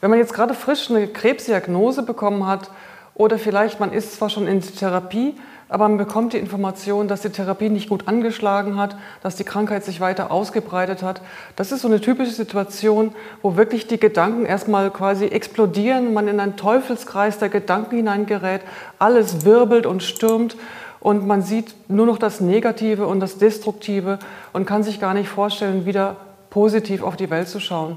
Wenn man jetzt gerade frisch eine Krebsdiagnose bekommen hat oder vielleicht man ist zwar schon in Therapie, aber man bekommt die Information, dass die Therapie nicht gut angeschlagen hat, dass die Krankheit sich weiter ausgebreitet hat. Das ist so eine typische Situation, wo wirklich die Gedanken erstmal quasi explodieren, man in einen Teufelskreis der Gedanken hineingerät, alles wirbelt und stürmt und man sieht nur noch das Negative und das Destruktive und kann sich gar nicht vorstellen, wieder positiv auf die Welt zu schauen.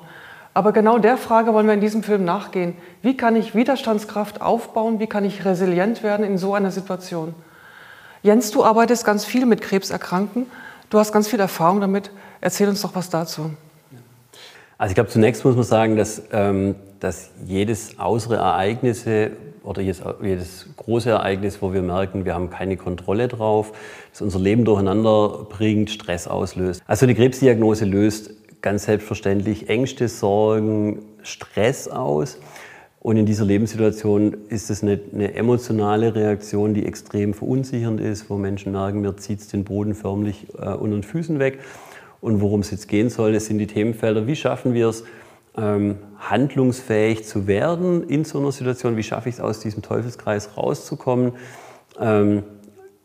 Aber genau der Frage wollen wir in diesem Film nachgehen. Wie kann ich Widerstandskraft aufbauen? Wie kann ich resilient werden in so einer Situation? Jens, du arbeitest ganz viel mit Krebserkrankten. Du hast ganz viel Erfahrung damit. Erzähl uns doch was dazu. Also ich glaube, zunächst muss man sagen, dass, ähm, dass jedes äußere Ereignis oder jedes, jedes, große Ereignis, wo wir merken, wir haben keine Kontrolle drauf, das unser Leben durcheinander bringt, Stress auslöst. Also eine Krebsdiagnose löst ganz selbstverständlich Ängste, Sorgen, Stress aus. Und in dieser Lebenssituation ist es eine, eine, emotionale Reaktion, die extrem verunsichernd ist, wo Menschen merken, mir zieht es den Boden förmlich äh, unter den Füßen weg. Und worum es jetzt gehen soll, das sind die Themenfelder, wie schaffen wir es, ähm, handlungsfähig zu werden in so einer Situation, wie schaffe ich es aus diesem Teufelskreis rauszukommen, ähm,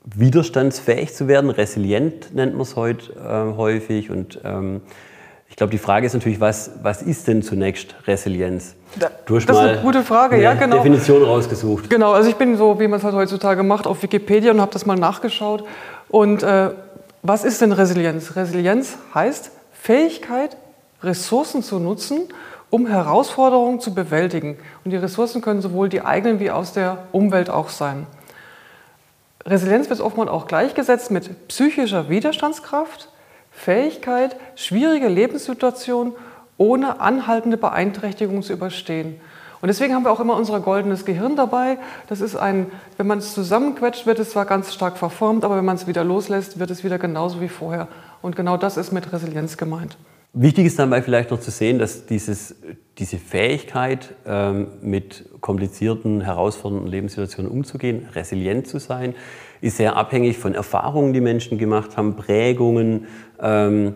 widerstandsfähig zu werden, resilient nennt man es heute äh, häufig. Und ähm, ich glaube, die Frage ist natürlich, was, was ist denn zunächst Resilienz? Hast das ist eine gute Frage, ja, genau. Definition rausgesucht. Genau, also ich bin so, wie man es halt heutzutage macht, auf Wikipedia und habe das mal nachgeschaut. Und äh, was ist denn Resilienz? Resilienz heißt Fähigkeit, Ressourcen zu nutzen, um Herausforderungen zu bewältigen. Und die Ressourcen können sowohl die eigenen wie aus der Umwelt auch sein. Resilienz wird oftmals auch gleichgesetzt mit psychischer Widerstandskraft, Fähigkeit, schwierige Lebenssituationen ohne anhaltende Beeinträchtigung zu überstehen. Und deswegen haben wir auch immer unser goldenes Gehirn dabei. Das ist ein, wenn man es zusammenquetscht, wird es zwar ganz stark verformt, aber wenn man es wieder loslässt, wird es wieder genauso wie vorher. Und genau das ist mit Resilienz gemeint. Wichtig ist dabei vielleicht noch zu sehen, dass dieses, diese Fähigkeit, ähm, mit komplizierten, herausfordernden Lebenssituationen umzugehen, resilient zu sein, ist sehr abhängig von Erfahrungen, die Menschen gemacht haben, Prägungen, ähm,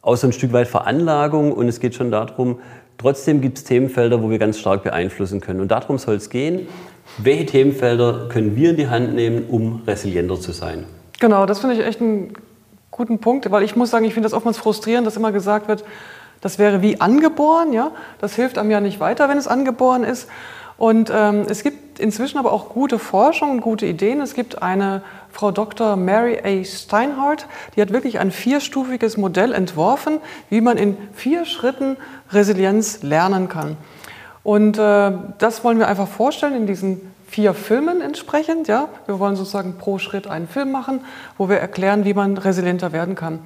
auch so ein Stück weit Veranlagung. Und es geht schon darum, trotzdem gibt es Themenfelder, wo wir ganz stark beeinflussen können. Und darum soll es gehen. Welche Themenfelder können wir in die Hand nehmen, um resilienter zu sein? Genau, das finde ich echt einen guten Punkt, weil ich muss sagen, ich finde das oftmals frustrierend, dass immer gesagt wird, das wäre wie angeboren. Ja? Das hilft einem ja nicht weiter, wenn es angeboren ist. Und ähm, es gibt inzwischen aber auch gute Forschung gute Ideen. Es gibt eine Frau Dr. Mary A. Steinhardt, die hat wirklich ein vierstufiges Modell entworfen, wie man in vier Schritten Resilienz lernen kann. Und äh, das wollen wir einfach vorstellen in diesen vier Filmen entsprechend. Ja? Wir wollen sozusagen pro Schritt einen Film machen, wo wir erklären, wie man resilienter werden kann.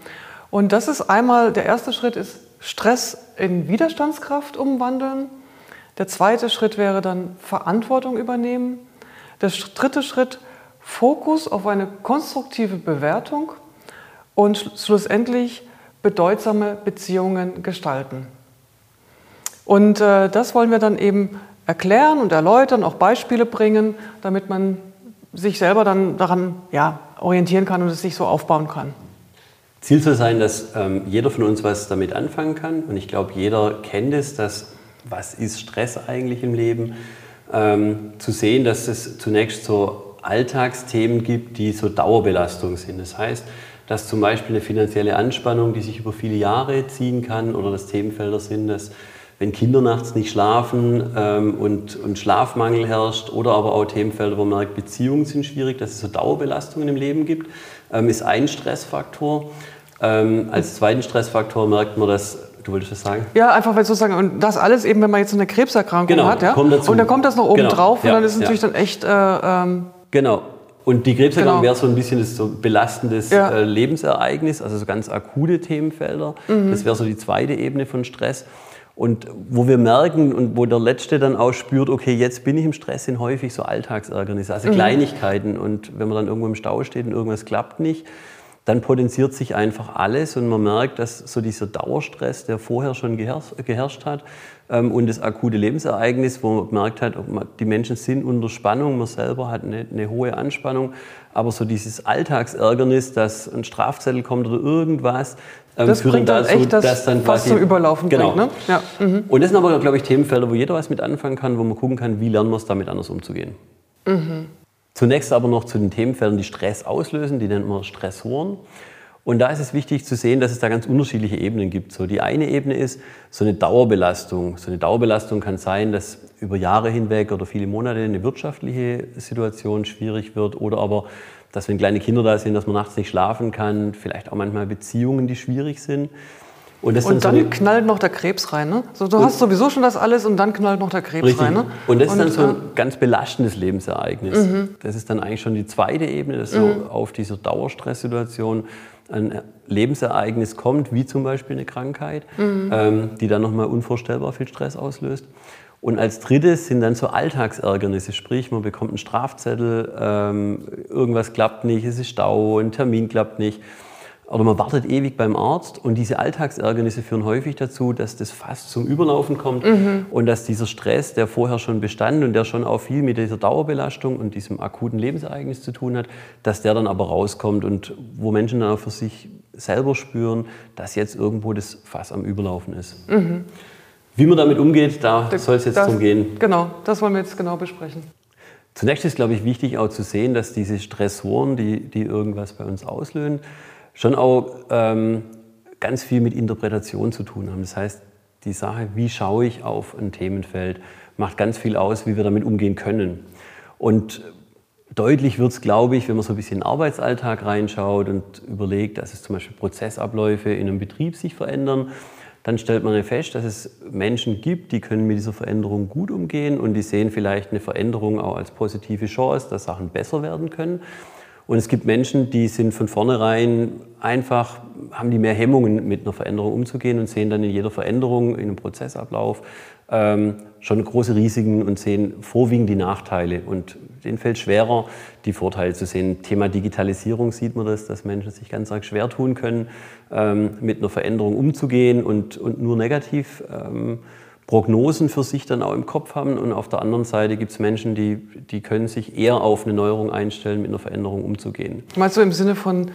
Und das ist einmal, der erste Schritt ist Stress in Widerstandskraft umwandeln. Der zweite Schritt wäre dann Verantwortung übernehmen. Der dritte Schritt Fokus auf eine konstruktive Bewertung und schlussendlich bedeutsame Beziehungen gestalten. Und äh, das wollen wir dann eben erklären und erläutern, auch Beispiele bringen, damit man sich selber dann daran ja, orientieren kann und es sich so aufbauen kann. Ziel soll sein, dass ähm, jeder von uns was damit anfangen kann. Und ich glaube, jeder kennt es, dass was ist Stress eigentlich im Leben, ähm, zu sehen, dass es zunächst so Alltagsthemen gibt, die so Dauerbelastung sind. Das heißt, dass zum Beispiel eine finanzielle Anspannung, die sich über viele Jahre ziehen kann, oder das Themenfelder sind, dass wenn Kinder nachts nicht schlafen ähm, und, und Schlafmangel herrscht, oder aber auch Themenfelder, wo man merkt, Beziehungen sind schwierig, dass es so Dauerbelastungen im Leben gibt, ähm, ist ein Stressfaktor. Ähm, als zweiten Stressfaktor merkt man, dass Du wolltest das sagen? Ja, einfach weil sozusagen, und das alles eben, wenn man jetzt eine Krebserkrankung genau, hat, ja. Kommt dazu. Und dann kommt das noch oben genau, drauf ja, und dann ist es ja. natürlich dann echt. Äh, ähm, genau. Und die Krebserkrankung genau. wäre so ein bisschen das so belastendes ja. äh, Lebensereignis, also so ganz akute Themenfelder. Mhm. Das wäre so die zweite Ebene von Stress. Und wo wir merken und wo der Letzte dann auch spürt, okay, jetzt bin ich im Stress, sind häufig so Alltagsärgernisse, also mhm. Kleinigkeiten. Und wenn man dann irgendwo im Stau steht und irgendwas klappt nicht, dann potenziert sich einfach alles und man merkt, dass so dieser Dauerstress, der vorher schon geherrscht, hat, ähm, und das akute Lebensereignis, wo man gemerkt hat, die Menschen sind unter Spannung, man selber hat eine, eine hohe Anspannung, aber so dieses Alltagsärgernis, dass ein Strafzettel kommt oder irgendwas, ähm, das bringt dann dazu, echt das dass dann fast zum Überlaufen genau. bringt. Ne? Ja. Mhm. Und das sind aber, glaube ich, Themenfelder, wo jeder was mit anfangen kann, wo man gucken kann, wie lernen wir es damit anders umzugehen. Mhm. Zunächst aber noch zu den Themenfeldern, die Stress auslösen, die nennt man Stressoren. Und da ist es wichtig zu sehen, dass es da ganz unterschiedliche Ebenen gibt. So die eine Ebene ist so eine Dauerbelastung. So eine Dauerbelastung kann sein, dass über Jahre hinweg oder viele Monate eine wirtschaftliche Situation schwierig wird oder aber, dass wenn kleine Kinder da sind, dass man nachts nicht schlafen kann, vielleicht auch manchmal Beziehungen, die schwierig sind. Und, und dann, so knallt noch der Krebs rein. Ne? So, du hast sowieso schon das alles und dann knallt noch der Krebs richtig. rein. Ne? Und das ist dann so ein ganz belastendes Lebensereignis. Mhm. Das ist dann eigentlich schon die zweite Ebene, dass mhm. so auf dieser Dauerstresssituation ein Lebensereignis kommt, wie zum Beispiel eine Krankheit, mhm. ähm, die dann nochmal unvorstellbar viel Stress auslöst. Und als drittes sind dann so Alltagsärgernisse, sprich man bekommt einen Strafzettel, ähm, irgendwas klappt nicht, es ist Stau, ein Termin klappt nicht oder man wartet ewig beim Arzt und diese Alltagsärgernisse führen häufig dazu, dass das fast zum Überlaufen kommt mhm. und dass dieser Stress, der vorher schon bestand und der schon auch viel mit dieser Dauerbelastung und diesem akuten Lebensereignis zu tun hat, dass der dann aber rauskommt und wo Menschen dann auch für sich selber spüren, dass jetzt irgendwo das Fass am Überlaufen ist. Mhm. Wie man damit umgeht, da soll es jetzt das, drum gehen. Genau, das wollen wir jetzt genau besprechen. Zunächst ist, glaube ich, wichtig auch zu sehen, dass diese Stressoren, die, die irgendwas bei uns auslösen, schon auch ähm, ganz viel mit Interpretation zu tun haben. Das heißt, die Sache, wie schaue ich auf ein Themenfeld, macht ganz viel aus, wie wir damit umgehen können. Und deutlich wird es, glaube ich, wenn man so ein bisschen in den Arbeitsalltag reinschaut und überlegt, dass es zum Beispiel Prozessabläufe in einem Betrieb sich verändern, dann stellt man fest, dass es Menschen gibt, die können mit dieser Veränderung gut umgehen und die sehen vielleicht eine Veränderung auch als positive Chance, dass Sachen besser werden können. Und es gibt Menschen, die sind von vornherein einfach, haben die mehr Hemmungen, mit einer Veränderung umzugehen und sehen dann in jeder Veränderung, in einem Prozessablauf ähm, schon große Risiken und sehen vorwiegend die Nachteile. Und denen fällt schwerer, die Vorteile zu sehen. Thema Digitalisierung sieht man das, dass Menschen sich ganz arg schwer tun können, ähm, mit einer Veränderung umzugehen und, und nur negativ ähm, Prognosen für sich dann auch im Kopf haben. Und auf der anderen Seite gibt es Menschen, die, die können sich eher auf eine Neuerung einstellen, mit einer Veränderung umzugehen. Meinst du im Sinne von,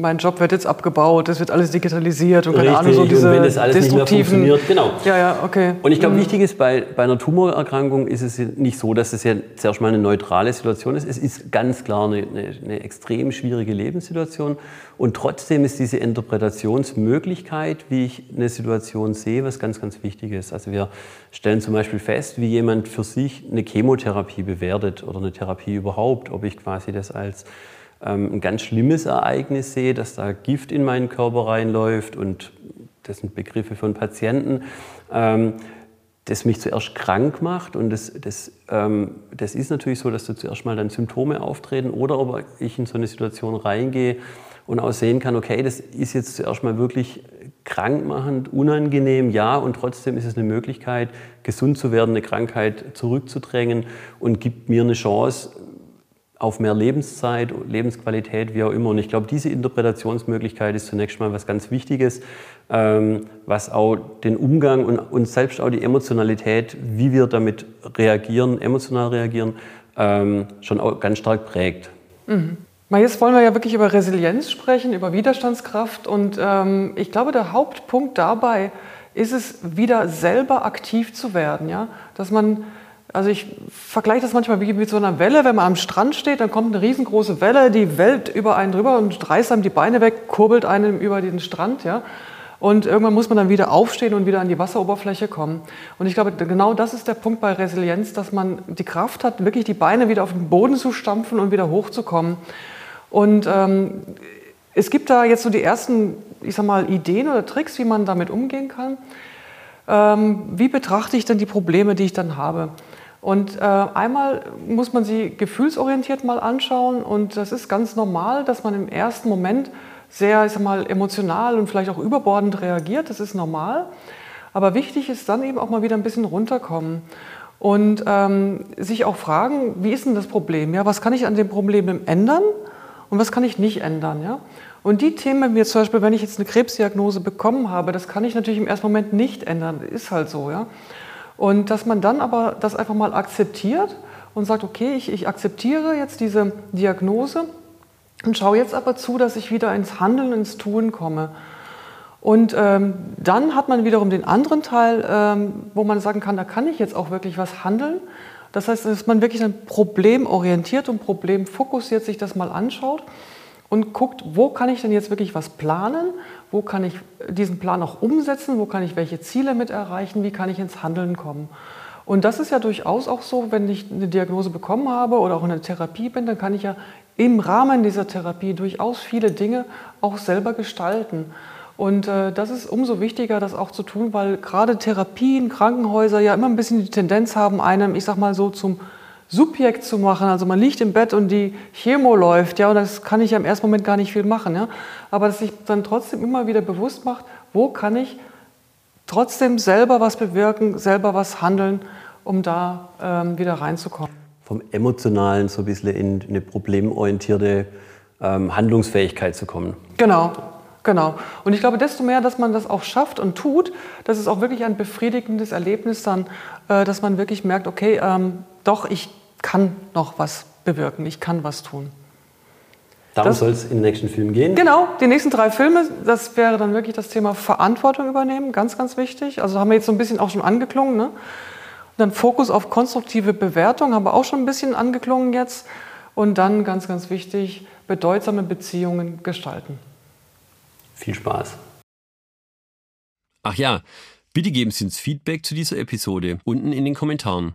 mein Job wird jetzt abgebaut, es wird alles digitalisiert und keine Richtig, Ahnung, so diese und wenn das alles nicht mehr funktioniert. Genau. Ja, ja, okay. Und ich glaube, mhm. wichtig ist, bei, bei einer Tumorerkrankung ist es nicht so, dass es ja zuerst mal eine neutrale Situation ist. Es ist ganz klar eine, eine, eine extrem schwierige Lebenssituation. Und trotzdem ist diese Interpretationsmöglichkeit, wie ich eine Situation sehe, was ganz, ganz wichtig ist. Also wir stellen zum Beispiel fest, wie jemand für sich eine Chemotherapie bewertet oder eine Therapie überhaupt, ob ich quasi das als ein ganz schlimmes Ereignis sehe, dass da Gift in meinen Körper reinläuft und das sind Begriffe von Patienten, ähm, das mich zuerst krank macht und das, das, ähm, das ist natürlich so, dass da zuerst mal dann Symptome auftreten oder ob ich in so eine Situation reingehe und auch sehen kann, okay, das ist jetzt zuerst mal wirklich krankmachend, unangenehm, ja, und trotzdem ist es eine Möglichkeit, gesund zu werden, eine Krankheit zurückzudrängen und gibt mir eine Chance, auf mehr Lebenszeit, Lebensqualität, wie auch immer. Und ich glaube, diese Interpretationsmöglichkeit ist zunächst mal was ganz Wichtiges, ähm, was auch den Umgang und, und selbst auch die Emotionalität, wie wir damit reagieren, emotional reagieren, ähm, schon auch ganz stark prägt. Mhm. Jetzt wollen wir ja wirklich über Resilienz sprechen, über Widerstandskraft. Und ähm, ich glaube, der Hauptpunkt dabei ist es, wieder selber aktiv zu werden. Ja? Dass man also ich vergleiche das manchmal wie mit so einer Welle, wenn man am Strand steht, dann kommt eine riesengroße Welle, die wellt über einen drüber und reißt einem die Beine weg, kurbelt einem über den Strand, ja. Und irgendwann muss man dann wieder aufstehen und wieder an die Wasseroberfläche kommen. Und ich glaube, genau das ist der Punkt bei Resilienz, dass man die Kraft hat, wirklich die Beine wieder auf den Boden zu stampfen und wieder hochzukommen. Und ähm, es gibt da jetzt so die ersten, ich sag mal, Ideen oder Tricks, wie man damit umgehen kann. Ähm, wie betrachte ich denn die Probleme, die ich dann habe? Und äh, einmal muss man sie gefühlsorientiert mal anschauen und das ist ganz normal, dass man im ersten Moment sehr ich sag mal, emotional und vielleicht auch überbordend reagiert. Das ist normal. Aber wichtig ist dann eben auch mal wieder ein bisschen runterkommen und ähm, sich auch fragen, wie ist denn das Problem? Ja, was kann ich an dem Problem ändern und was kann ich nicht ändern? Ja? Und die Themen, wie zum Beispiel, wenn ich jetzt eine Krebsdiagnose bekommen habe, das kann ich natürlich im ersten Moment nicht ändern. Ist halt so. Ja? Und dass man dann aber das einfach mal akzeptiert und sagt, okay, ich, ich akzeptiere jetzt diese Diagnose und schaue jetzt aber zu, dass ich wieder ins Handeln, ins Tun komme. Und ähm, dann hat man wiederum den anderen Teil, ähm, wo man sagen kann, da kann ich jetzt auch wirklich was handeln. Das heißt, dass man wirklich ein Problem orientiert und Problem fokussiert sich das mal anschaut und guckt, wo kann ich denn jetzt wirklich was planen, wo kann ich diesen Plan auch umsetzen, wo kann ich welche Ziele mit erreichen, wie kann ich ins Handeln kommen. Und das ist ja durchaus auch so, wenn ich eine Diagnose bekommen habe oder auch in der Therapie bin, dann kann ich ja im Rahmen dieser Therapie durchaus viele Dinge auch selber gestalten. Und äh, das ist umso wichtiger, das auch zu tun, weil gerade Therapien, Krankenhäuser ja immer ein bisschen die Tendenz haben, einem, ich sag mal so, zum Subjekt zu machen. Also man liegt im Bett und die Chemo läuft, ja, und das kann ich ja im ersten Moment gar nicht viel machen, ja. Aber dass sich dann trotzdem immer wieder bewusst macht, wo kann ich trotzdem selber was bewirken, selber was handeln, um da ähm, wieder reinzukommen. Vom Emotionalen so ein bisschen in eine problemorientierte ähm, Handlungsfähigkeit zu kommen. Genau, Genau. Und ich glaube, desto mehr, dass man das auch schafft und tut, das ist auch wirklich ein befriedigendes Erlebnis dann, äh, dass man wirklich merkt, okay, ähm, doch, ich kann noch was bewirken, ich kann was tun. Darum soll es in den nächsten Film gehen? Genau, die nächsten drei Filme, das wäre dann wirklich das Thema Verantwortung übernehmen, ganz, ganz wichtig. Also haben wir jetzt so ein bisschen auch schon angeklungen. Ne? dann Fokus auf konstruktive Bewertung, haben wir auch schon ein bisschen angeklungen jetzt. Und dann ganz, ganz wichtig, bedeutsame Beziehungen gestalten. Viel Spaß. Ach ja, bitte geben Sie uns Feedback zu dieser Episode unten in den Kommentaren.